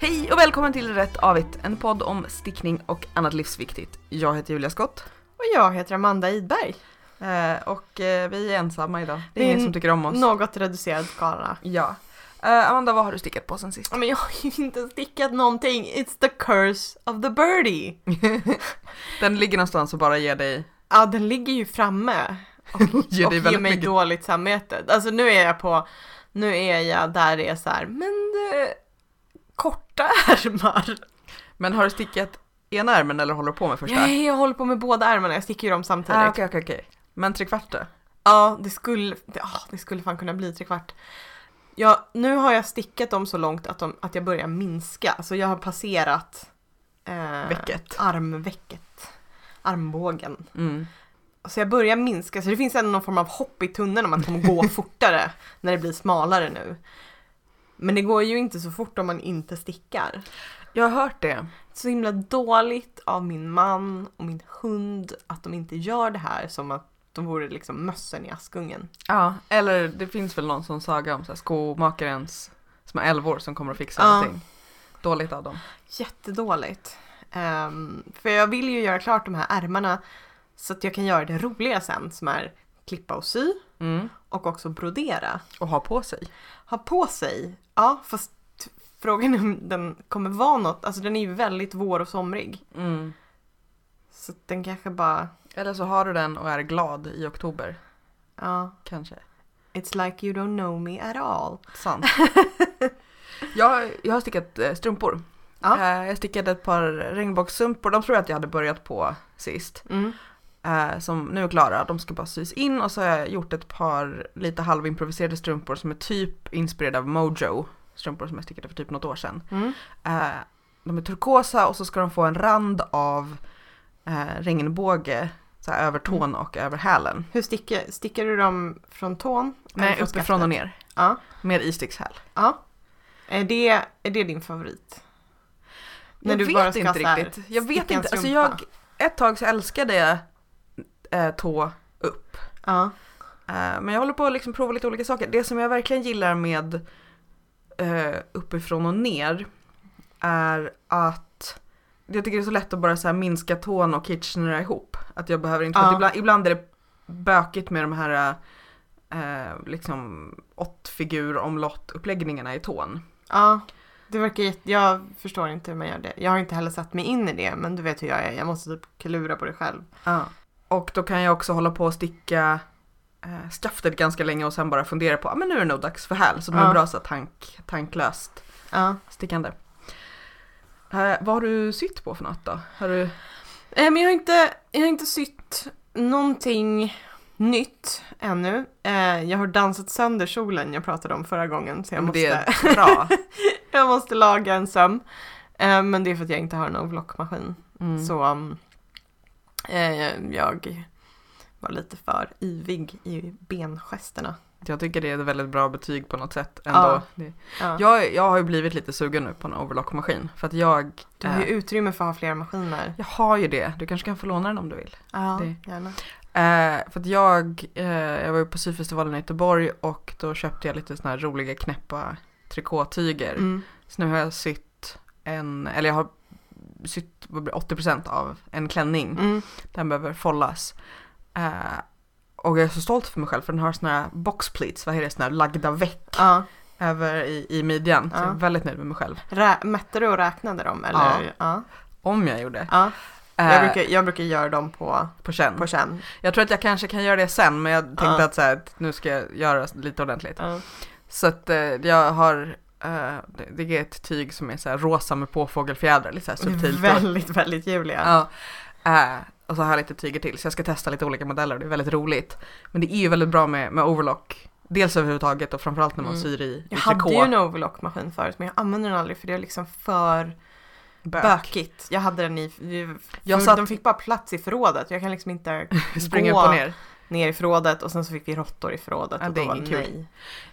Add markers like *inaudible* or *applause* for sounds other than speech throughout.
Hej och välkommen till Rätt Avigt, en podd om stickning och annat livsviktigt. Jag heter Julia Skott Och jag heter Amanda Idberg. eh, och eh, vi är ensamma idag. Det är ingen som tycker om oss. Något reducerad skala. Ja. Eh, Amanda, vad har du stickat på sen sist? Ja, Men jag har ju inte stickat någonting. It's the curse of the birdie. *laughs* Den ligger någonstans och bara ger dig... Ja, den ligger ju framme. Och, *laughs* Ger och dig ger väldigt mig mycket. dåligt samvete. Alltså nu är jag på, nu är jag där det är så här, men det, korta *laughs* ärmar. Men har du stickat ena ärmen eller håller du på med första? Nej, jag håller på med båda ärmarna, jag sticker ju dem samtidigt. Ah, Okej, okej, okej. Men trekvart då? Ja, det skulle, det, ah, det skulle fan kunna bli trekvart. Ja, nu har jag stickat dem så långt att, de, att jag börjar minska. Så jag har passerat eh, Vecket. armvecket. Armbågen. Mm. Så jag börjar minska, så det finns ändå någon form av hopp i tunneln om att det kommer gå *laughs* fortare när det blir smalare nu. Men det går ju inte så fort om man inte stickar. Jag har hört det. Så himla dåligt av min man och min hund att de inte gör det här som att de vore liksom mössen i Askungen. Ja, eller det finns väl någon sån saga om så här, skomakarens små älvor som kommer att fixa Ja. allting. Dåligt av dem. Jättedåligt. Ehm, för jag vill ju göra klart de här ärmarna så att jag kan göra det roliga sen som är klippa och sy Mm. och också brodera. Och ha på sig. Ha på sig, ja fast frågan är om den kommer vara något, alltså den är ju väldigt vår och somrig. Mm. Så den kanske bara, Eller så har du den och är glad i oktober. ja, Kanske. it's like you don't know me at all. Sant. *laughs* jag, jag har stickat eh, strumpor. Ja. Eh, jag stickade ett par regnbågsstrumpor. De tror jag att jag hade börjat på sist. Mm. Eh, som nu är klara. De ska bara sys in och så har jag gjort ett par lite halvimproviserade strumpor som är typ inspirerade av Mojo. Strumpor som jag stickade för typ något år sedan. Mm. Eh, de är turkosa och så ska de få en rand av eh, regnbåge så här, över tån och över hälen. Hur stickar, stickar du dem från tån? Nej, från uppifrån och ner. Ja. Med istickshäl. ja. Är det, är det din favorit? När Jag du vet bara ska inte riktigt. Jag vet inte. Alltså jag, ett tag så älskade jag eh, tå upp. Ja. Eh, men jag håller på att liksom prova lite olika saker. Det som jag verkligen gillar med eh, uppifrån och ner är att jag tycker det är så lätt att bara så minska tån och kitchenera ihop. Att jag behöver inte, Ja. ibland, ibland är det bökigt med de här eh, liksom åttfigur omlott uppläggningarna i tån. Ja, det verkar jätte... Jag förstår inte hur man gör det. Jag har inte heller satt mig in i det, men du vet hur jag är. Jag måste typ klura på det själv. Ja. Och då kan jag också hålla på och sticka eh, skaftet ganska länge och sen bara fundera på, ah, men nu är det nog dags för häl. Så det är Ja. bra så tank, tanklöst Ja. stickande. Eh, vad har du sytt på för något då? Har du... Eh, men jag har inte, jag har inte sytt någonting nytt ännu. Eh, jag har dansat sönder kjolen jag pratade om förra gången, så jag Men måste, *laughs* bra. *laughs* jag måste laga en söm. Eh, men det är för att jag inte har en overlockmaskin. Mm. Så um, jag var lite för yvig i bengesterna. Jag tycker det är ett väldigt bra betyg på något sätt ändå. Ja. Jag, jag har ju blivit lite sugen nu på en overlockmaskin för att jag Du har ju eh, utrymme för att ha flera maskiner. jag har ju det. Du kanske kan få låna den om du vill. Ja, det- gärna. Eh, för att jag, eh, jag var ju på syfestivalen i Göteborg och då köpte jag lite såna här roliga knäppa trikåtyger. Mm. Så nu har jag sytt en, eller jag har sytt vad blir det, 80% av en klänning. Mm. Den behöver follas. Eh, och jag är så stolt för mig själv för den har såna här box pleats, vad heter det, såna här lagda veck Ja. över i, i midjan. Ja. jag är väldigt nöjd med mig själv. Rä- mätte du och räknade dem? Eller? Ja. Om jag gjorde. ja. Eh, Jag, brukar, jag brukar göra dem på, på känn. på känn. Jag tror att jag kanske kan göra det sen men jag tänkte att, så här, att nu ska jag göra lite ordentligt. Så att eh, jag har, eh, det, det är ett tyg som är så här rosa med påfågelfjädrar, lite så här subtilt. Väldigt, väldigt Julia. Ja. Eh, och så har jag lite tyger till så jag ska testa lite olika modeller och det är väldigt roligt. Men det är ju väldigt bra med, med overlock. Dels överhuvudtaget och framförallt när man Mm. syr i, i Jag hade ju en overlockmaskin förut men jag använder den aldrig för det är liksom för Bök. bökigt. Jag hade den i, Jag satt- de fick bara plats i förrådet. Jag kan liksom inte *laughs* Springa upp och ner. ner i förrådet och sen så fick vi råttor i förrådet Ja, och det då var nej.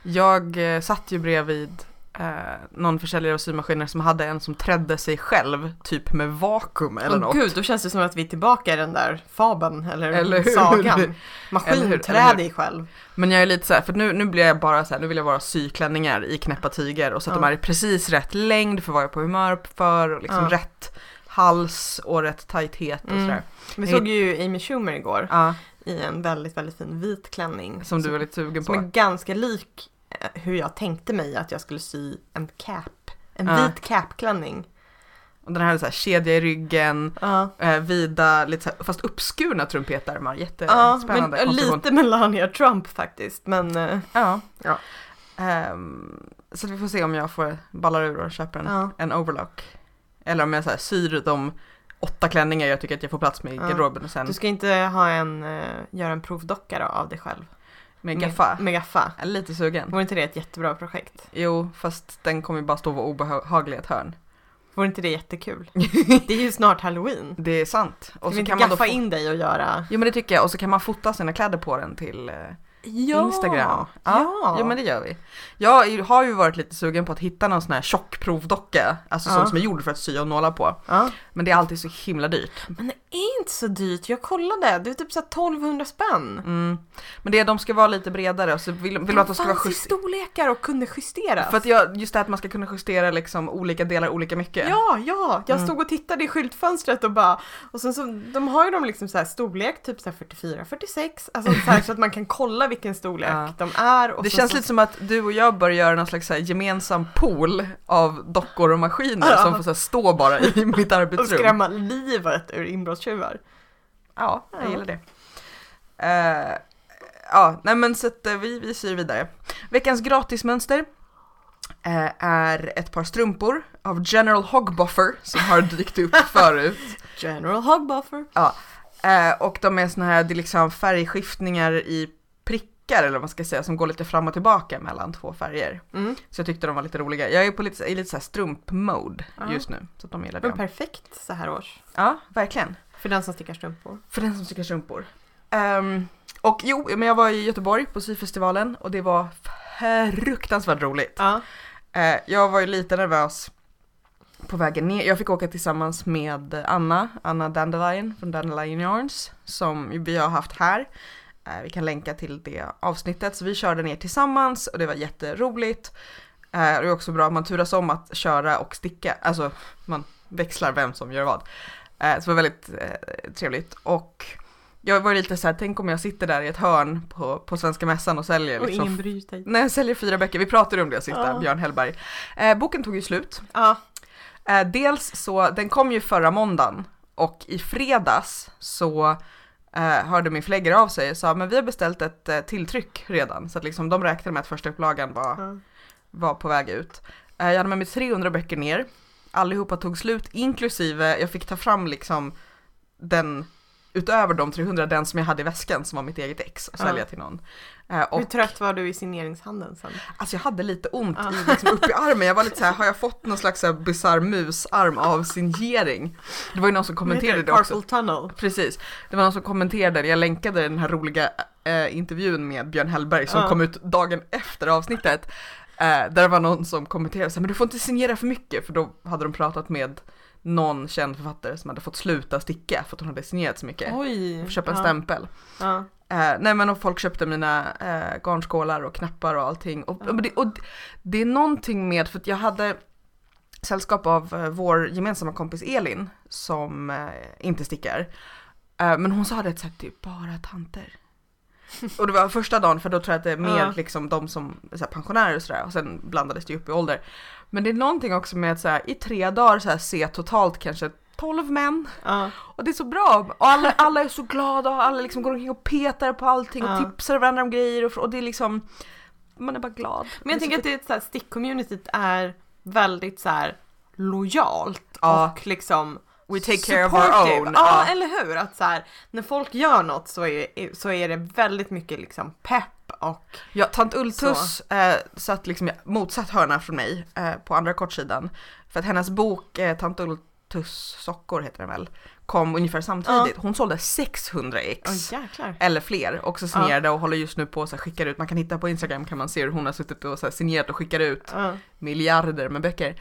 Jag eh, satt ju bredvid eh, någon försäljare av symaskiner som hade en som trädde sig själv, typ med vakuum eller Åh något. gud, då känns det som att vi är tillbaka i den där fabeln eller, Eller hur? sagan. Eller hur? Maskin, Eller trä hur? dig själv. Men jag är lite så här, för nu, nu blir jag bara så här, nu vill jag bara sy klänningar i knäppa tyger och så att Ja. de är i precis rätt längd för vad jag är på humör för och liksom Ja. rätt hals och rätt tajthet och Mm. sådär. Vi såg ju Amy Schumer igår Ja, i en väldigt, väldigt fin vit klänning. som du var lite sugen Som är på. ganska lik hur jag tänkte mig att jag skulle sy en cap. En Ja. vit capklänning. Och den här hade så här kedja i ryggen, Ja. eh, vida, lite så här, fast uppskurna trumpetärmar. Ja, Jättespännande men konstruktion. lite Melania Trump faktiskt. Men eh, Ja. Ja. Ehm, så vi får se om jag får ballar ur och köper en, ja. en overlock. Eller om jag så här, syr de åtta klänningar jag tycker att jag får plats med i Ja. garderoben och sen Du ska inte ha en, eh, göra en provdocka då av dig själv? Med gaffa. Med, gaffa. Jag är lite sugen. Vore inte det ett jättebra projekt? Jo, fast den kommer ju bara stå och vara obehaglig i ett hörn. Vore inte det jättekul? *laughs* Det är ju snart halloween. Det är sant. Ska Och vi så inte kan man då gaffa få... in dig och göra... Jo men det tycker jag, och så kan man fota sina kläder på den till eh, Ja! Instagram. Ja! Jo men det gör vi. Jag har ju varit lite sugen på att hitta någon sån här tjock provdocka, alltså Ja. sån som är gjord för att sy och nåla på. ja. Men det är alltid så himla dyrt. Men det är inte så dyrt. Jag kollade. Det är typ så här 1200 spänn. Mm. Men det, de ska vara lite bredare och så vill, vill man att de ska vara just... storlekar och kunde justeras. För att jag, just det att man ska kunna justera liksom olika delar olika mycket. Ja, ja! Jag Mm. stod och tittade i skyltfönstret och bara... Och sen så, de har ju dem liksom så här storlek, typ så här 44, 46. Alltså så, här, så att man kan kolla vilken storlek Ja. de är. Och Det så, känns så, lite som att du och jag bör göra någon slags gemensam pool av dockor och maskiner Ja. som får så stå bara i *laughs* mitt Och arbetsrum. skrämma livet ur inbrottstjuvar. Ja, jag Ja. gillar det. Eh, ja, nej men så att eh, vi, vi syr vidare. Veckans gratismönster eh, är ett par strumpor av General Hogbuffer som har dykt upp *laughs* förut. General Hogbuffer. Eh, och de är såna här, det är liksom färgskiftningar i prickar eller vad man ska säga som går lite fram och tillbaka mellan två färger. Mm. Så jag tyckte de var lite roliga. Jag är på lite, i lite så här strump-mode Ja. just nu. Så att de gillar Men det. perfekt så här års. Ja, verkligen. För den som stickar strumpor. För den som tycker strumpor. Ehm, och jo, men jag var i Göteborg på syfestivalen och det var fruktansvärt roligt. Ja. Eh, jag var ju lite nervös på vägen ner. Jag fick åka tillsammans med Anna, Anna Dandelion från Dandelion Yarns, som vi har haft här. Eh, vi kan länka till det avsnittet, så vi körde ner tillsammans och det var jätteroligt. Eh, det är också bra, man turas om att köra och sticka, alltså man växlar vem som gör vad. Eh, så det var väldigt eh, trevligt och jag var lite så här, tänk om jag sitter där i ett hörn på, på Svenska Mässan och säljer Och liksom ingen bryr sig. Nej, jag säljer fyra böcker. Vi pratade om det sist, Ja. Björn Hellberg. Eh, boken tog ju slut. Ja. Eh, dels så, den kom ju förra måndagen och i fredags så hörde min förläggare av sig och sa men vi har beställt ett eh, tilltryck redan. Så att liksom de räknade med att första upplagan var, Ja. var på väg ut. Eh, jag hade med mig 300 böcker ner. Allihopa tog slut, inklusive jag fick ta fram liksom den utöver de 300, den som jag hade i väskan som var mitt eget ex sälja till någon. Eh, och Hur trött var du i signeringshandeln sen? Alltså jag hade lite ont i, liksom, upp i armen. Jag var lite så här, har jag fått någon slags bisarr musarm av signering? Det var ju någon som kommenterade det också. Tunnel. Precis. Det var någon som kommenterade, jag länkade den här roliga eh, intervjun med Björn Hellberg som kom ut dagen efter avsnittet. Eh, där det var någon som kommenterade så här, men du får inte signera för mycket för då hade de pratat med någon känd författare som hade fått sluta sticka för att hon hade signerat så mycket. Oj. Får köpa en ja. stämpel. Ja. Eh, nej men och folk köpte mina eh, garnskålar och knappar och allting. Och, Ja. och, det, och det är någonting med, för att jag hade sällskap av eh, vår gemensamma kompis Elin som eh, inte stickar. Eh, men hon sa det så här, det är bara tanter. och det var första dagen för då tror jag att det är mer Ja. liksom de som här, pensionärer och sådär och sen blandades det upp i ålder. Men det är någonting också med att så här, i tre dagar så här, se totalt kanske 12 män Ja. och det är så bra. Och alla, alla är så glada och alla liksom går omkring och petar på allting och Ja. tipsar varandra om grejer och, och det är liksom, man är bara glad. Men jag tänker att det är så här, stickcommunityt är väldigt så här lojalt Ja. och liksom We take care of our own. Ja, Ja. eller hur? Att så här, när folk gör något så är, så är det väldigt mycket liksom pepp och Ja, tant Ultus eh, satt liksom i motsatt hörna från mig eh, på andra kortsidan. För att hennes bok eh, Tant Ult Tuss-sockor heter den väl, kom ungefär samtidigt. Hon sålde 600 ex. Jäklar. Eller fler, också signerade och håller just nu på att skicka ut, man kan hitta på Instagram kan man se hur hon har suttit och så signerat och skickar ut Ja. miljarder med böcker.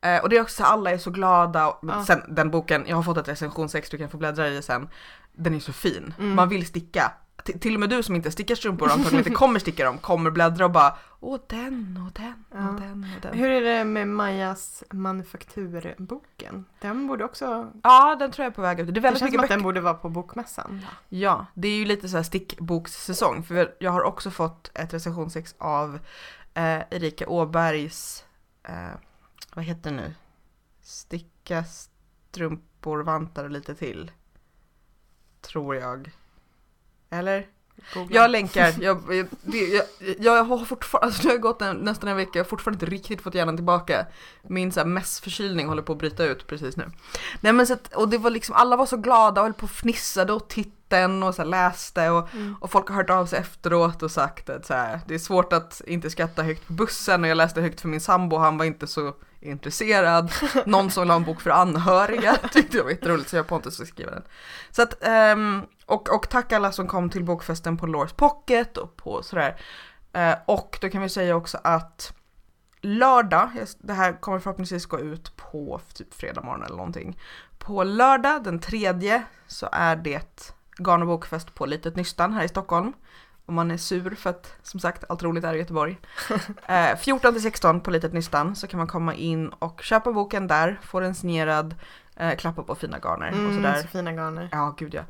Eh, och det är också så alla är så glada. Och Ja. Sen den boken, jag har fått ett recensionsex, du kan få bläddra i det sen. Den är så fin. Mm. Man vill sticka. T- till och med du som inte stickar strumpor och antagligen inte kommer sticka dem, kommer bläddra och bara Åh den och den och Ja. den och den. Hur är det med Majas manufakturboken? Den borde också... Ja, den tror jag är på väg ut. Det är Det känns som att den borde vara på bokmässan. Ja, det är ju lite så här stickbokssäsong. För jag har också fått ett recensionsex av eh, Erika Åbergs, eh, vad heter det nu? Sticka strumpor, vantar och lite till. Tror jag. Eller? Googla. Jag länkar, jag, jag, jag, jag har fortfarande, alltså det har gått en, nästan en vecka, jag har fortfarande inte riktigt fått hjärnan tillbaka. Min så här mässförkylning håller på att bryta ut precis nu. Nej men så att, och det var liksom, alla var så glada och höll på och fnissade och titten och så läste och, Mm. och folk har hört av sig efteråt och sagt att så här, det är svårt att inte skratta högt på bussen och jag läste högt för min sambo, han var inte så intresserad. *laughs* Någon som vill ha en bok för anhöriga *laughs* tyckte jag var jätteroligt så jag och Pontus ska skriva den. Så att, ehm, och, och tack alla som kom till bokfesten på Lores Pocket och på sådär. Eh, och då kan vi säga också att lördag, det här kommer förhoppningsvis gå ut på typ fredag morgon eller någonting. På lördag den tredje så är det garn och bokfest på Litet Nystan här i Stockholm. Om man är sur för att som sagt allt roligt är i Göteborg. *laughs* Eh, 14 till 16 på Litet Nystan så kan man komma in och köpa boken där, få den signerad, eh, klappa på fina garner och Mm, sådär. så fina garner. Ja, gud ja.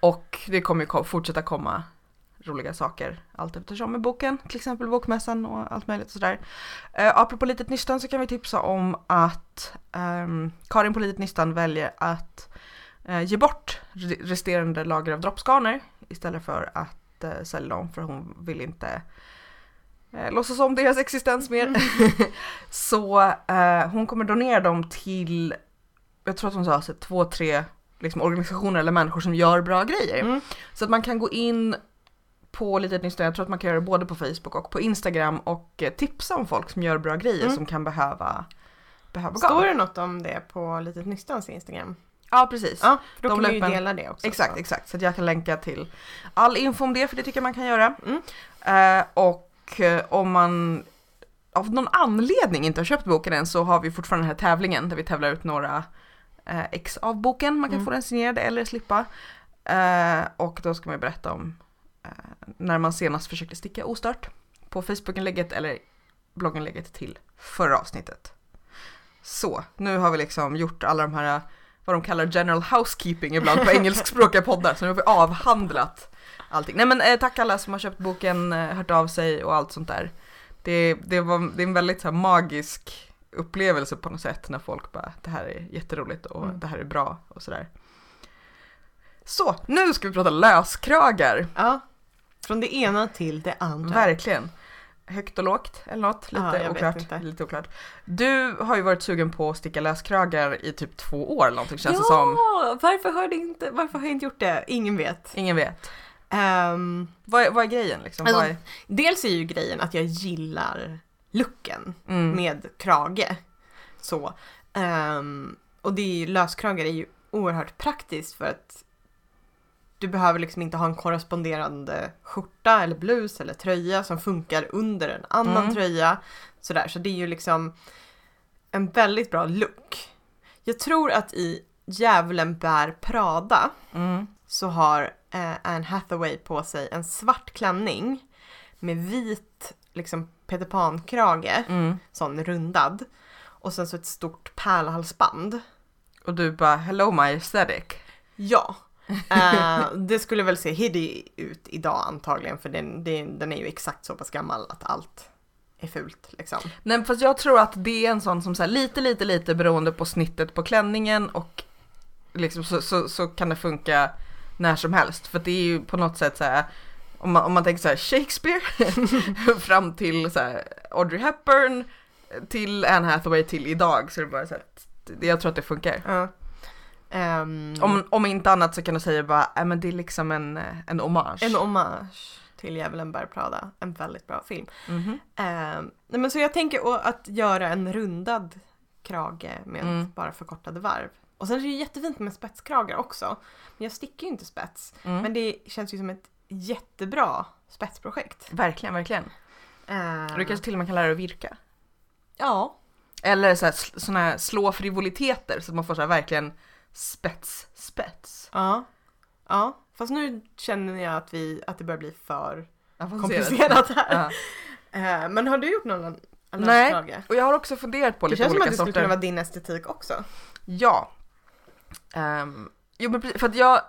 Och det kommer ju fortsätta komma roliga saker allt eftersom med boken, till exempel bokmässan och allt möjligt sådär. Uh, apropå Litet Nystan så kan vi tipsa om att ehm, Karin på Litet Nystan väljer att eh, ge bort re- resterande lager av droppsgarner istället för att uh, sälja dem för hon vill inte uh, låtsas om deras existens mer. *laughs* så eh, hon kommer donera dem till, jag tror att hon sa så, två, tre liksom, organisationer eller människor som gör bra grejer. Mm. Så att man kan gå in på Litet Nystan, jag tror att man kan göra det både på Facebook och på Instagram och eh, tipsa om folk som gör bra grejer Mm. som kan behöva, behöva Står det något om det på Litet Nystans Instagram? Ja precis. Ja, då De kan la vi ju dela det också. Exakt, så. exakt. Så att jag kan länka till all info om det för det tycker jag man kan göra. Mm. Eh, och eh, om man av någon anledning inte har köpt boken än så har vi fortfarande den här tävlingen där vi tävlar ut några eh, ex av boken. Man kan Mm. få den signerad eller slippa. Eh, och då ska man berätta om eh, när man senast försökte sticka ostört på Facebookinlägget eller blogginlägget till förra avsnittet. Så, nu har vi liksom gjort alla de här vad de kallar general housekeeping ibland på engelskspråkiga poddar. Så nu har vi avhandlat allting. Nej men eh, tack alla som har köpt boken, eh, hört av sig och allt sånt där. Det, det, var, det är en väldigt så här, magisk upplevelse på något sätt när folk bara det här är jätteroligt och Mm. det här är bra och sådär. Så, nu ska vi prata löskragar. Ja, från det ena till det andra. Verkligen. Högt och lågt eller något, lite Ja, vet oklart. Lite oklart. Du har ju varit sugen på att sticka löskragar i typ två år eller någonting känns det ja, som. varför har, det inte, varför har jag inte gjort det? Ingen vet. Ingen vet. Ehm, Vad vad är grejen liksom? Alltså, är... dels är ju grejen att jag gillar looken mm. med krage. Så. Ehm, och det är ju, löskragar är ju oerhört praktiskt för att du behöver liksom inte ha en korresponderande skjorta eller blus eller tröja som funkar under en annan Mm. tröja. Sådär, så det är ju liksom en väldigt bra look. Jag tror att i Djävulen bär Prada Mm. så har eh, Anne Hathaway på sig en svart klänning med vit liksom Peter Pan-krage, Mm. sån rundad. Och sen så ett stort pärlhalsband. Och du bara hello my aesthetic. Ja. *laughs* Eh, det skulle väl se hiddie ut idag antagligen för den, den, den är ju exakt så pass gammal att allt är fult liksom. Nej fast jag tror att det är en sån som så här, lite lite lite beroende på snittet på klänningen och liksom så, så, så kan det funka när som helst. För det är ju på något sätt så här om man, om man tänker så här Shakespeare *laughs* fram till så här Audrey Hepburn till Anne Hathaway till idag så är det bara så här, jag tror att det funkar. Ja. Ehm, Om, om inte annat så kan du säga bara, äh, men det är liksom en, en hommage. en hommage till Djävulen bär Prada. En väldigt bra film. Mhm. Ehm, nej men så jag tänker att göra en rundad krage med Mm. bara förkortade varv. Och sen är det ju jättefint med spetskragar också. Men jag stickar ju inte spets. Mm. Men det känns ju som ett jättebra spetsprojekt. Verkligen, verkligen. Och du kanske till och med kan lära dig att virka. Ja, Eller så här, såna här slå frivoliteter så att man får så verkligen spets, spets. ja, ja. Fast nu känner jag att, vi, att det börjar bli för komplicerat här. Ja. Eh, men har du gjort någon annan Nej. krage? Och jag har också funderat på Det lite känns som olika att det skulle sorter. kunna vara din estetik också. Ja. Ehm, jo men precis, för att jag,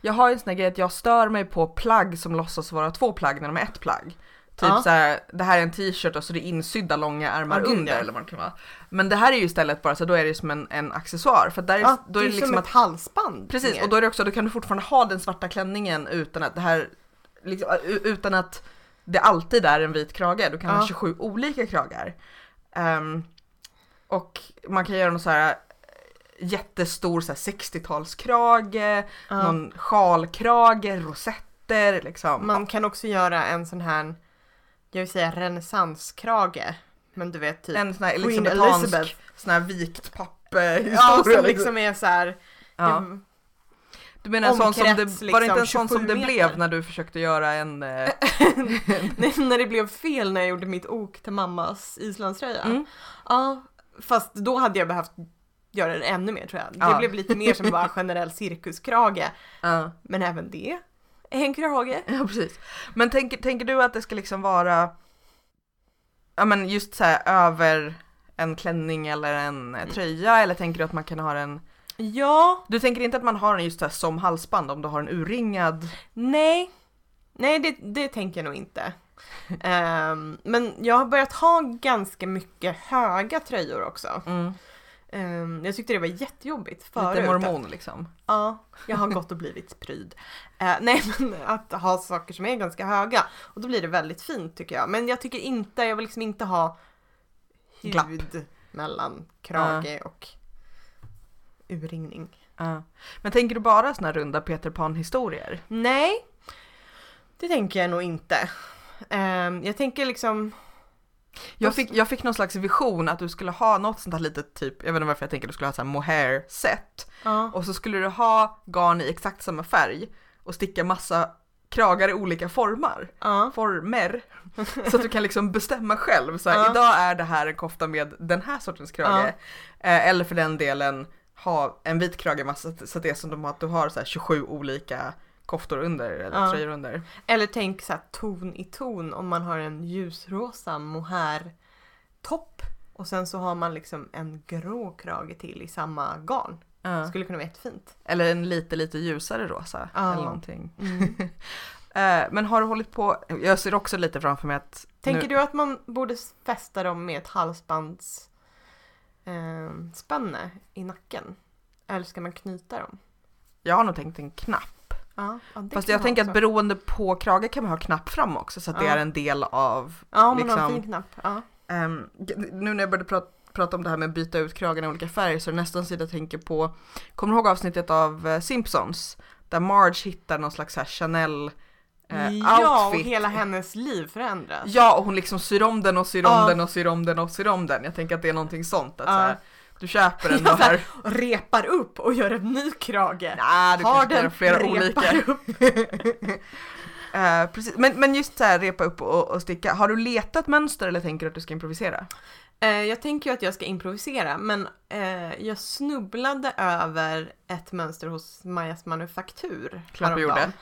jag har ju en sån här grej att jag stör mig på plagg som låtsas vara två plagg när de är ett plagg. Typ Ja. så här, det här är en t-shirt och så det är insydda långa ärmar Ja, under eller vad det kan vara. Men det här är ju istället bara så då är det som en, en accessoar för där är, Ja, då är det, som liksom ett att halsband. Precis, mer. och då är det också, då kan du fortfarande ha den svarta klänningen utan att det här, liksom, utan att det alltid är en vit krage. Du kan ha Ja. 27 olika kragar. Ehm, och man kan göra någon så här jättestor så här 60-talskrage, Ja. någon sjalkrage, rosetter liksom. Man kan också göra en sån här, jag vill säga renässanskrage. Men du vet typ en sån här elisabetansk, sån här vikt papper Ja, som liksom är så här. Ja. det- Du menar en sån som det, omkrets, var det inte en liksom, sån som det 27 blev meter? när du försökte göra en... eh, *laughs* Nej, när det blev fel när jag gjorde mitt ok till mammas islandströja. Mm. Ja, fast då hade jag behövt göra den ännu mer tror jag. Det Ja. blev lite mer som bara *laughs* generell cirkuskrage. ja. Men även det *laughs* en krage. Ja precis. Men tänker, tänker du att det ska liksom vara, ja men just så här över en klänning eller en eh, tröja eller tänker du att man kan ha den, Ja, du tänker inte att man har den just här som halsband om du har en urringad? nej. Nej, det, det tänker jag nog inte. Ehm, men jag har börjat ha ganska mycket höga tröjor också. Mm. Ehm, jag tyckte det var jättejobbigt förut. Lite mormon liksom. Ja, jag har gått och blivit pryd. Eh, nej, *laughs* men att ha saker som är ganska höga. Och då blir det väldigt fint tycker jag. Men jag tycker inte, jag vill liksom inte ha Glapp. hud mellan krage och urringning. Ja. Men tänker du bara såna runda Peter Pan historier? Nej, det tänker jag nog inte. Ehm, jag tänker liksom, Jag fick, jag fick någon slags vision att du skulle ha något sånt här litet typ, jag vet inte varför jag tänker du skulle ha så här mohair set ja, och så skulle du ha garn i exakt samma färg och sticka massa kragar i olika former. ja, former. Så att du kan liksom bestämma själv. Så här, Ja. Idag är det här en kofta med den här sortens krage. Eh, eller för den delen ha en vit krage massa, så att det är som de har, att du har så här 27 olika koftor under eller Ja. tröjor under. Eller tänk så här ton i ton om man har en ljusrosa mohair topp och sen så har man liksom en grå krage till i samma garn. Ja. Skulle kunna vara jättefint. Eller en lite lite ljusare rosa Ja. eller någonting. Mm. *laughs* Eh, men har du hållit på, jag ser också lite framför mig att Tänker nu, du att man borde fästa dem med ett halsbands eh, spänne i nacken? Eller ska man knyta dem? jag har nog tänkt en knapp. Ja, ja, det Fast jag tänker att beroende på krage kan man ha knapp fram också så att det Ja. är en del av Ja, om man har liksom- en fin knapp. Ja. G- nu när jag började prata, prata om det här med att byta ut kragen i olika färger så är det nästan så jag tänker på, kommer du ihåg avsnittet av eh, Simpsons? Där Marge hittar någon slags Chanel eh, ja, och outfit. hela hennes liv förändras. Ja, och hon liksom syr om den och syr om Ja. den och syr om den och syr om den. Jag tänker att det är någonting sånt. Att Ja. så här, du köper den och har... repar upp och gör en ny krage. Nej, du har kan den, flera repar olika. upp. *laughs* *laughs* Eh, precis. Men, men just så här repa upp och, och sticka. Har du letat mönster eller tänker du att du ska improvisera? Eh, jag tänker ju att jag ska improvisera men eh, jag snubblade över ett mönster hos Majas manufaktur Klart du häromdagen.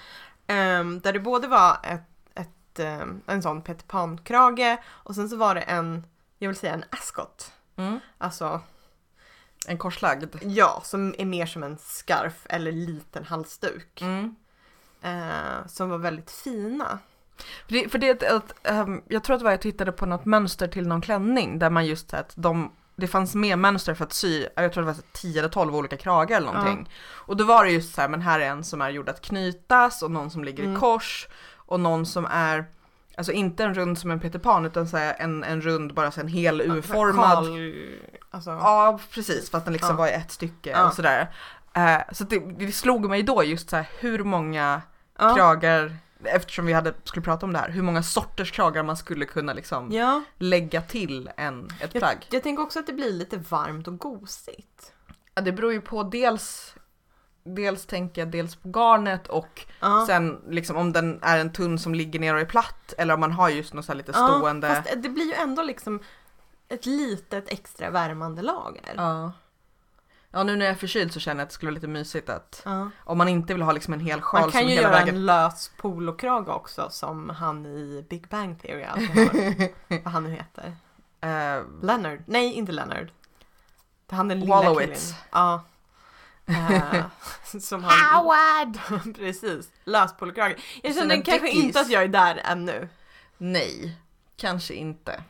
Ehm, där det både var ett, ett, ehm, en sån Peter Pan-krage och sen så var det en, jag vill säga en ascot. Mm. Alltså, En korslagd? ja, som är mer som en scarf eller liten halsduk. Mm. Eh, som var väldigt fina. För det, för det att, ehm, jag tror att var jag tittade på något mönster till någon klänning där man just att de, det fanns mer mönster för att sy, jag tror det var så 10 eller 12 olika kragar eller någonting. Och då var det just så här, men här är en som är gjord att knytas och någon som ligger i Mm. kors och någon som är Alltså inte en rund som en Peter Pan utan så en, en rund bara så en hel U-formad. Alltså, Ja precis, fast den liksom Ja. var i ett stycke Ja. och sådär. Eh, så det, det slog mig då just så här, hur många ja. kragar, eftersom vi hade, skulle prata om det här, hur många sorters kragar man skulle kunna liksom ja. lägga till en, ett Jag, plagg. jag tänker också att det blir lite varmt och gosigt. Ja, det beror ju på dels, dels tänker jag dels på garnet och Ja. sen liksom om den är en tunn som ligger ner och är platt eller om man har just något så lite Ja, stående. Fast det blir ju ändå liksom ett litet extra värmande lager. Ja. Ja nu när jag är förkyld så känner jag att det skulle vara lite mysigt att Ja. om man inte vill ha liksom en hel sjal Man kan som ju hela göra vägen. en lös polokrage också som han i Big Bang Theory alltid har. *laughs* Vad han nu heter. Eh, Leonard. Nej, inte Leonard. Han den lilla Wallowitz. killen. Ja. Eh, *laughs* som han... Howard! *laughs* Precis. Lös polokrage. Jag Sina känner kanske dickies. inte att jag är där ännu. Nej, kanske inte.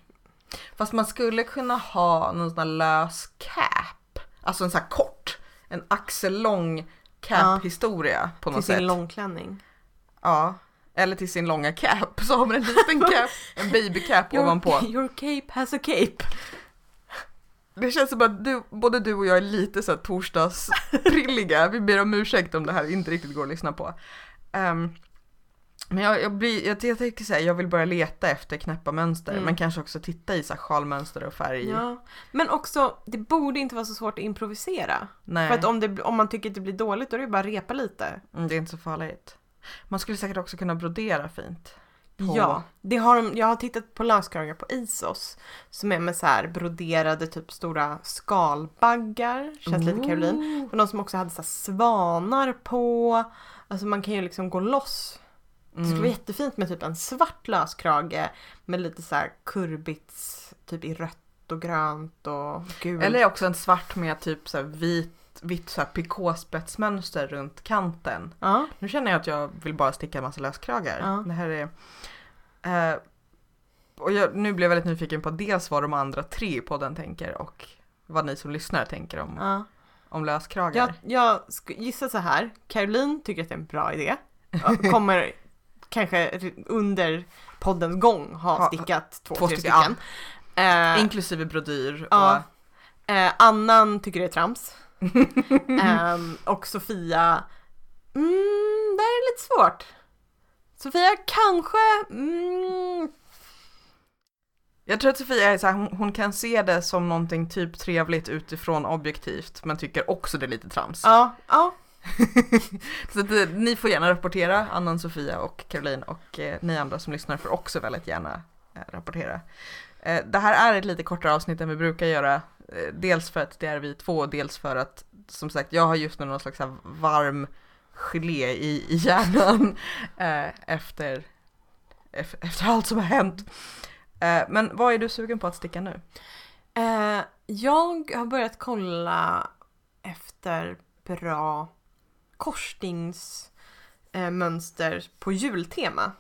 Fast man skulle kunna ha någon sån här lös cap. Alltså en sån här kort. En axellång cap-historia på Till något sin sätt. långklänning. Ja. Eller till sin långa cap *laughs* så har man en liten cap, en babycap ovanpå. your cape has a cape. Det känns som att du, både du och jag är lite så torsdagsprilliga. Vi ber om ursäkt om det här inte riktigt går att lyssna på. Ehm, men jag, jag, blir, jag, jag tänker säga, jag vill börja leta efter knäppa mönster, Mm. men kanske också titta i så här sjalmönster och färg. Ja. Men också, det borde inte vara så svårt att improvisera. Nej, För att om, det, om man tycker att det blir dåligt då är det bara att repa lite. mm, det är inte så farligt. Man skulle säkert också kunna brodera fint. På- Ja, det har de, jag har tittat på löskragar på Isos som är med så här broderade typ stora skalbaggar. Känns lite Caroline. Och de som också hade så svanar på. Alltså man kan ju liksom gå loss. Det skulle vara Mm. jättefint med typ en svart löskrage med lite så här kurbits typ i rött och grönt och gult. Eller också en svart med typ så vit, vitt så här pikåspetsmönster runt kanten. Ja, Nu känner jag att jag vill bara sticka en massa löskragar. Ja. Det här är... Eh, och jag, nu blev jag väldigt nyfiken på dels vad de andra tre på den tänker och vad ni som lyssnar tänker om, ja. om löskragar. Jag, jag gissar så här. Caroline tycker att det är en bra idé. *laughs* Kommer kanske under poddens gång ha Ha- stickat två, två tre stycken, stycken. Eh, Inklusive brodyr. Ja. Och, eh, Annan tycker det är trams. *laughs* Ehm, och Sofia, mm, det är lite svårt. Sofia kanske, mm, jag tror att Sofia är så här, hon, hon kan se det som någonting typ trevligt utifrån objektivt men tycker också det är lite trams. ja, ja, *laughs* Så att, eh, ni får gärna rapportera, Annan, Sofia och Caroline och eh, ni andra som lyssnar får också väldigt gärna eh, rapportera. Eh, det här är ett lite kortare avsnitt än vi brukar göra. Eh, dels för att det är vi två och dels för att som sagt jag har just nu någon slags varm gelé i, i hjärnan *laughs* eh, efter, ef- efter allt som har hänt. Eh, men vad är du sugen på att sticka nu? Eh, jag har börjat kolla efter bra korsningsmönster mönster på jultema.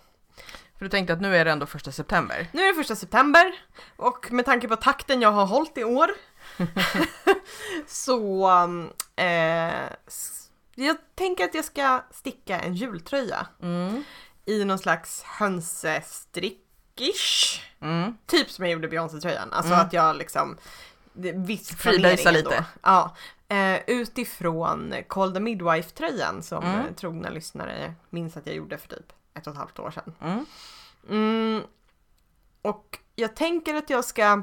För du tänkte att nu är det ändå första september. Nu är det första september och med tanke på takten jag har hållit i år *laughs* så eh, jag tänker att jag ska sticka en jultröja Mm. i någon slags hönsestrickish. Mm. Typ som jag gjorde Beyoncé-tröjan. Alltså Mm. att jag liksom viss planering lite. Ja. Eh, utifrån Call the Midwife-tröjan som Mm. trogna lyssnare minns att jag gjorde för typ ett och ett halvt år sedan. Mm. Mm. Och jag tänker att jag ska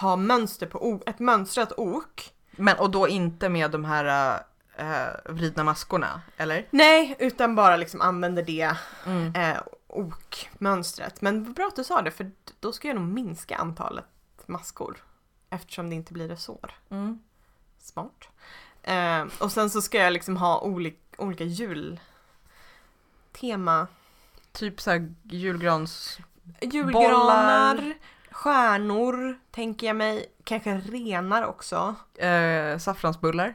ha mönster på ett mönstrat ok. Men och då inte med de här äh, vridna maskorna, eller? Nej, utan bara liksom använder det Mm. eh, ok-mönstret. Men vad bra att du sa det, för då ska jag nog minska antalet maskor. Eftersom det inte blir resår. Mm. Smart. Eh, och sen så ska jag liksom ha olika, olika jultema. Typ såhär julgrans... Julgranar, stjärnor tänker jag mig. Kanske renar också. Äh, saffransbullar.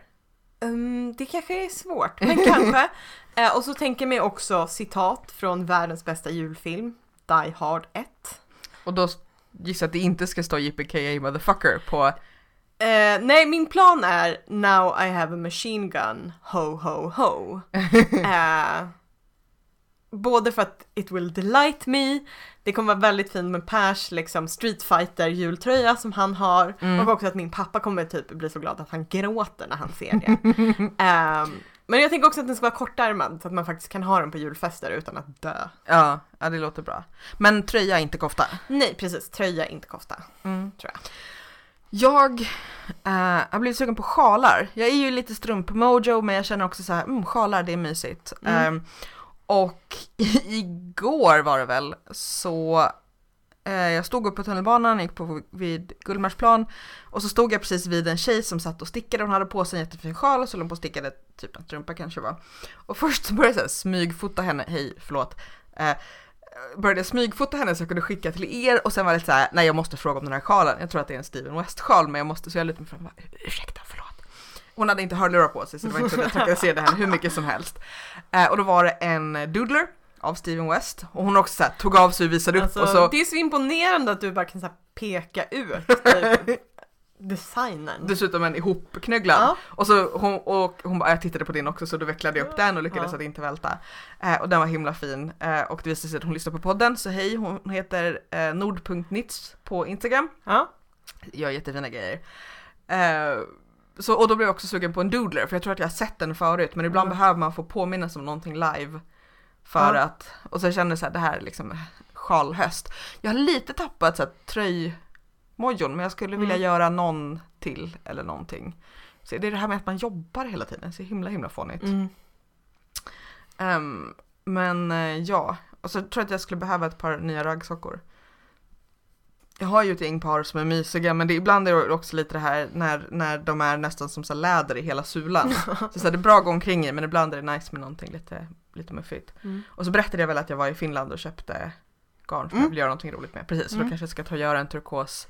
Um, det kanske är svårt, men kanske. *laughs* Eh, och så tänker jag mig också citat från världens bästa julfilm, Die Hard 1. Och då gissar jag att det inte ska stå JPKA motherfucker på... Eh, nej, min plan är Now I have a machine gun, ho ho ho. *laughs* Eh, både för att it will delight me, det kommer vara väldigt fint med Pers liksom Street Fighter jultröja som han har Mm. och också att min pappa kommer typ bli så glad att han gråter när han ser det. *laughs* Ehm, men jag tänker också att den ska vara kortärmad så att man faktiskt kan ha den på julfester utan att dö. Ja, ja, det låter bra. Men tröja, inte kofta. Nej precis, tröja inte kofta. Mm. Tror jag. Jag eh, har blivit sugen på sjalar. Jag är ju lite strumpmojo men jag känner också så här, mm, sjalar det är mysigt. Mm. Eh, och *laughs* igår var det väl så eh, jag stod upp på tunnelbanan, gick på vid Gullmarsplan och så stod jag precis vid en tjej som satt och stickade. Hon hade på sig en jättefin sjal och så höll hon på och stickade typ en strumpa kanske var. Och först så började jag så här smygfota henne, hej förlåt. Eh, började jag smygfota henne så jag kunde skicka till er och sen var det så här, nej jag måste fråga om den här sjalen. Jag tror att det är en Steven West-sjal men jag måste, så jag lutade mig fram och bara, ursäkta, förlåt. Hon hade inte hörlurar på sig så det var inte så att jag trakasserade henne hur mycket som helst. Eh, och då var det en doodler av Steven West och hon också så här, tog av sig och visade upp Alltså, och så Det är så imponerande att du bara kan så här, peka ut typ, *laughs* designen. dessutom en ihopknögglad. Ja. Och så hon, och hon bara, jag tittade på din också så då vecklade jag upp den och lyckades Ja. att inte välta. Eh, och den var himla fin. Eh, och det visade sig att hon lyssnar på podden, så hej, hon heter eh, nord.nits på Instagram. Ja. Gör jättefina grejer. Så, och då blev jag också sugen på en doodler, för jag tror att jag har sett den förut, men ibland Mm. behöver man få påminnas om någonting live. För Ja. att, och så kände jag så här, det här är liksom sjalhöst. Jag har lite tappat så här, tröjmojon, men jag skulle vilja Mm. göra någon till eller någonting. Så det är det här med att man jobbar hela tiden, så himla himla fånigt. Mm. Ehm, men eh, ja, och så tror jag att jag skulle behöva ett par nya raggsockor. Jag har ju ett gäng par som är mysiga men det, ibland är det också lite det här när, när de är nästan som så läder i hela sulan. *laughs* så, så det är bra att gå omkring i men ibland är det nice med någonting lite, lite muffigt. Mm. Och så berättade jag väl att jag var i Finland och köpte garn som Mm. jag vill göra någonting roligt med. Precis, så Mm. då kanske jag ska ta och göra en turkos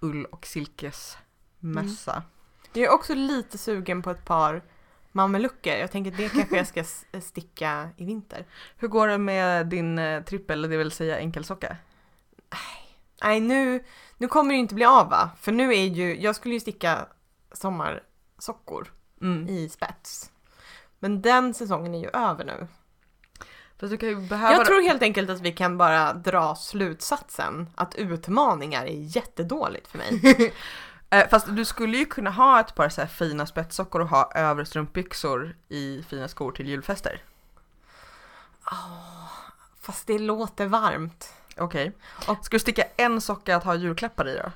ull och silkesmössa. Jag är också lite sugen på ett par mameluckor. Jag tänker det kanske jag ska sticka i vinter. Hur går det med din eh, trippel, det vill säga enkelsocka? Nej, nu, nu kommer det inte bli av va? För nu är ju, jag skulle ju sticka sommarsockor Mm. i spets. Men den säsongen är ju över nu. Behöva Jag tror helt enkelt att vi kan bara dra slutsatsen att utmaningar är jättedåligt för mig. *laughs* Eh, fast du skulle ju kunna ha ett par så här fina spetssockor och ha övre strumpbyxor i fina skor till julfester. Fast det låter varmt. Okej. Och- Ska du sticka en socka att ha julklappar i då?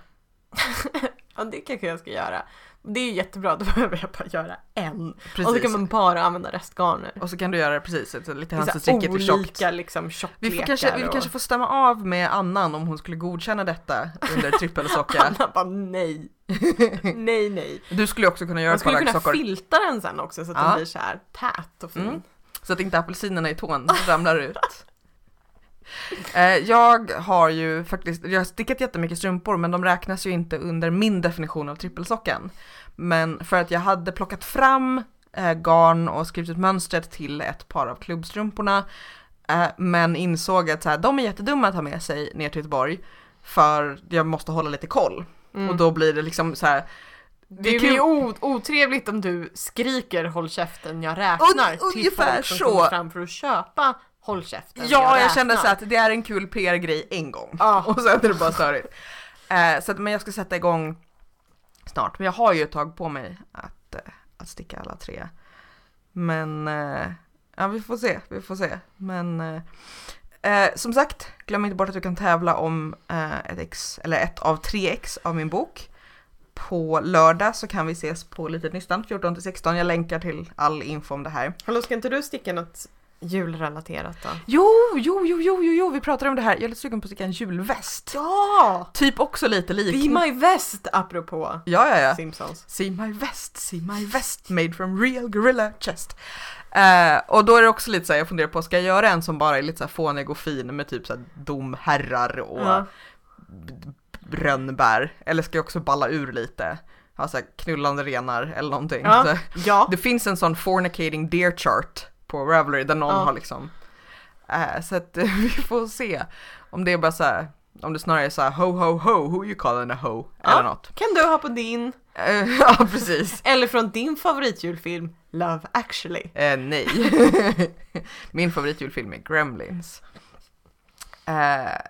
*laughs* Ja, det kanske jag ska göra. Det är ju jättebra, då *laughs* behöver jag bara göra en. Precis. Och så kan man bara använda restgarner. Och så kan du göra det precis, ett- lite handsticket för tjockt. liksom Vi får kanske, vi och... kanske får stämma av med Annan om hon skulle godkänna detta under trippelsocka. *laughs* Anna bara nej. nej, nej. Du skulle också kunna göra Man skulle kunna filta den sen också så att Ja. den blir så här tät och fin. Mm. så att inte apelsinerna i tån ramlar ut. Eh, jag har ju faktiskt, jag har stickat jättemycket strumpor men de räknas ju inte under min definition av trippelsockan. Men för att jag hade plockat fram eh, garn och skrivit ut mönstret till ett par av klubbstrumporna eh, men insåg att så här, de är jättedumma att ha med sig ner till Göteborg för jag måste hålla lite koll. Mm. Och då blir det liksom så här. det är kul- ju otrevligt om du skriker håll käften jag räknar Un- till folk som så. kommer fram för att köpa håll käften Ja, jag, kände så att det är en kul PR-grej en gång. Ja. *laughs* Och sen är det bara störigt. Eh, så att, men jag ska sätta igång snart. Men jag har ju ett tag på mig att, eh, att sticka alla tre. Men eh, ja, vi får se, vi får se. Men eh, eh, som sagt, glöm inte bort att du kan tävla om eh, ett ex, eller ett av tre ex av min bok. På lördag så kan vi ses på Litet Nystan 14-16. Jag länkar till all info om det här. Hallå, ska inte du sticka något julrelaterat då? Jo, jo, jo, jo, jo, jo, vi pratade om det här. Jag är lite sugen på att sticka en julväst. Ja! Typ också lite lik. Be my vest apropå Ja, ja, ja. Simpsons. See my vest, see my vest made from real gorilla chest. Eh, och då är det också lite så här, jag funderar på, ska jag göra en som bara är lite så här fånig och fin med typ så här domherrar och Ja. rönnbär? Eller ska jag också balla ur lite? Ha så här knullande renar eller någonting. Ja. Så, ja. det finns en sån fornicating deer chart på Ravelry där någon Ja. har liksom eh, så att *laughs* vi får se om det är bara så här om det snarare är så här ho ho ho, who you calling a ho Ja. eller något. Kan du ha på din, Eh, *laughs* ja precis. eller från din favoritjulfilm Love actually. Eh, nej. *laughs* Min favoritjulfilm är Gremlins. Eh,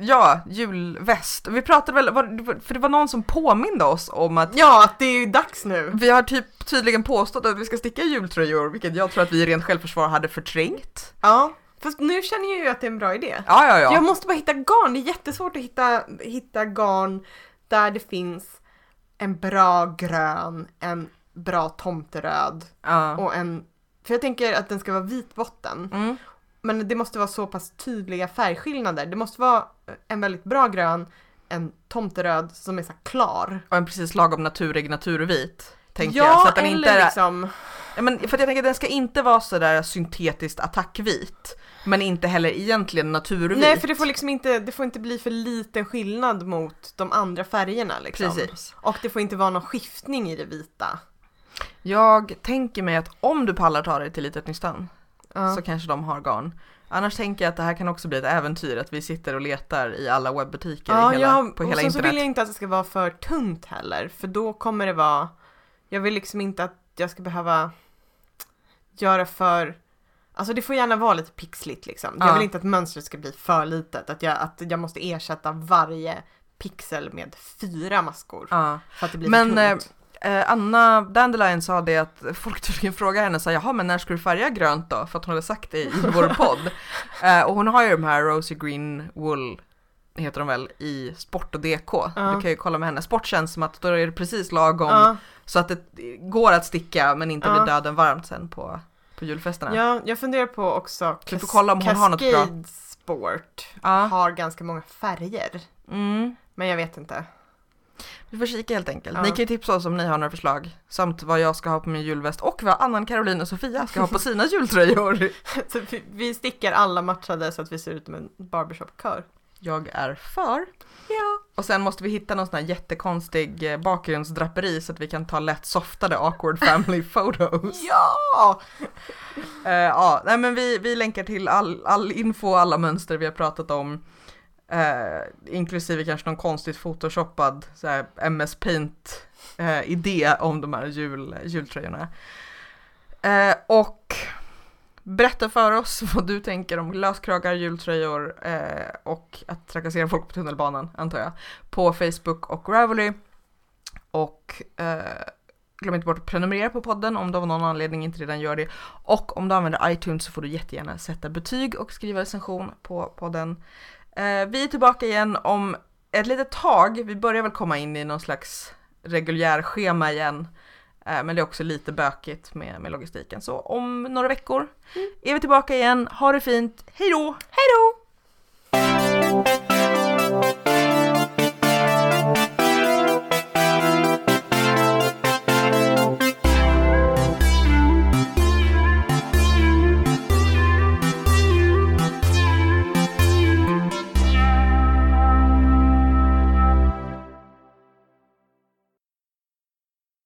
ja, julväst. Vi pratade väl, för det var någon som påminde oss om att Ja, att det är dags nu. vi har typ tydligen påstått att vi ska sticka jultröjor, vilket jag tror att vi i rent självförsvar hade förträngt. Ja, fast nu känner jag ju att det är en bra idé. Ja, ja, ja. Jag måste bara hitta garn, det är jättesvårt att hitta, hitta garn där det finns en bra grön, en bra tomteröd Ja. och en... För jag tänker att den ska vara vit botten. Mm. Men det måste vara så pass tydliga färgskillnader. Det måste vara en väldigt bra grön, en tomteröd som är så klar. Och en precis lagom naturig naturvit. Tänker ja, jag. Så att den eller inte är, liksom... ja, men för att jag tänker att den ska inte vara sådär syntetiskt attackvit. Men inte heller egentligen naturvit. Nej, för det får liksom inte, det får inte bli för liten skillnad mot de andra färgerna liksom. Precis. Och det får inte vara någon skiftning i det vita. Jag tänker mig att om du pallar ta dig till Litet Nystan Ja. så kanske de har garn. Annars tänker jag att det här kan också bli ett äventyr att vi sitter och letar i alla webbutiker Ja, i hela, ja, på och hela sen så internet. vill jag inte att det ska vara för tunt heller, för då kommer det vara... Jag vill liksom inte att jag ska behöva göra för... Alltså det får gärna vara lite pixligt liksom. Jag Ja. vill inte att mönstret ska bli för litet, att jag, att jag måste ersätta varje pixel med fyra maskor Ja. för att det blir Men, för tunt. Eh, Anna Dandelion sa det att folk tydligen frågade henne så här, jaha men när ska du färga grönt då? För att hon hade sagt det i *laughs* vår podd. Eh, och hon har ju de här Rosy Green Wool heter de väl i sport och DK. Ja. Du kan ju kolla med henne. Sport känns som att då är det precis lagom Ja, så att det går att sticka men inte Ja. blir döden varmt sen på, på julfesterna. ja, jag funderar på också Du får kolla om hon har något bra. Sport har ganska många färger. Mm. Men jag vet inte. Vi får kika helt enkelt. Ja. Ni kan ju tipsa oss om ni har några förslag. Samt vad jag ska ha på min julväst och vad Annan, Caroline och Sofia ska ha på sina *laughs* jultröjor. Så vi, vi stickar alla matchade så att vi ser ut som en barbershop-kör. Jag är för. Ja. Och sen måste vi hitta någon sån här jättekonstig eh, bakgrundsdraperi så att vi kan ta lätt softade awkward *laughs* family photos. Ja! Eh, ja, nej men vi, vi länkar till all, all info och alla mönster vi har pratat om. Eh, inklusive kanske någon konstigt photoshoppad så MS Paint eh, idé om de här jul, jultröjorna. Eh, och berätta för oss *laughs* vad du tänker om löskragar, jultröjor eh, och att trakassera folk på tunnelbanan antar jag. På Facebook och Ravelry. Och eh, glöm inte bort att prenumerera på podden om du av någon anledning inte redan gör det. Och om du använder iTunes så får du jättegärna sätta betyg och skriva recension på podden. Eh, vi är tillbaka igen om ett litet tag. Vi börjar väl komma in i någon slags reguljär schema igen. Eh, men det är också lite bökigt med, med logistiken. Så om några veckor är vi tillbaka igen. Ha det fint. Hej då! Hej då!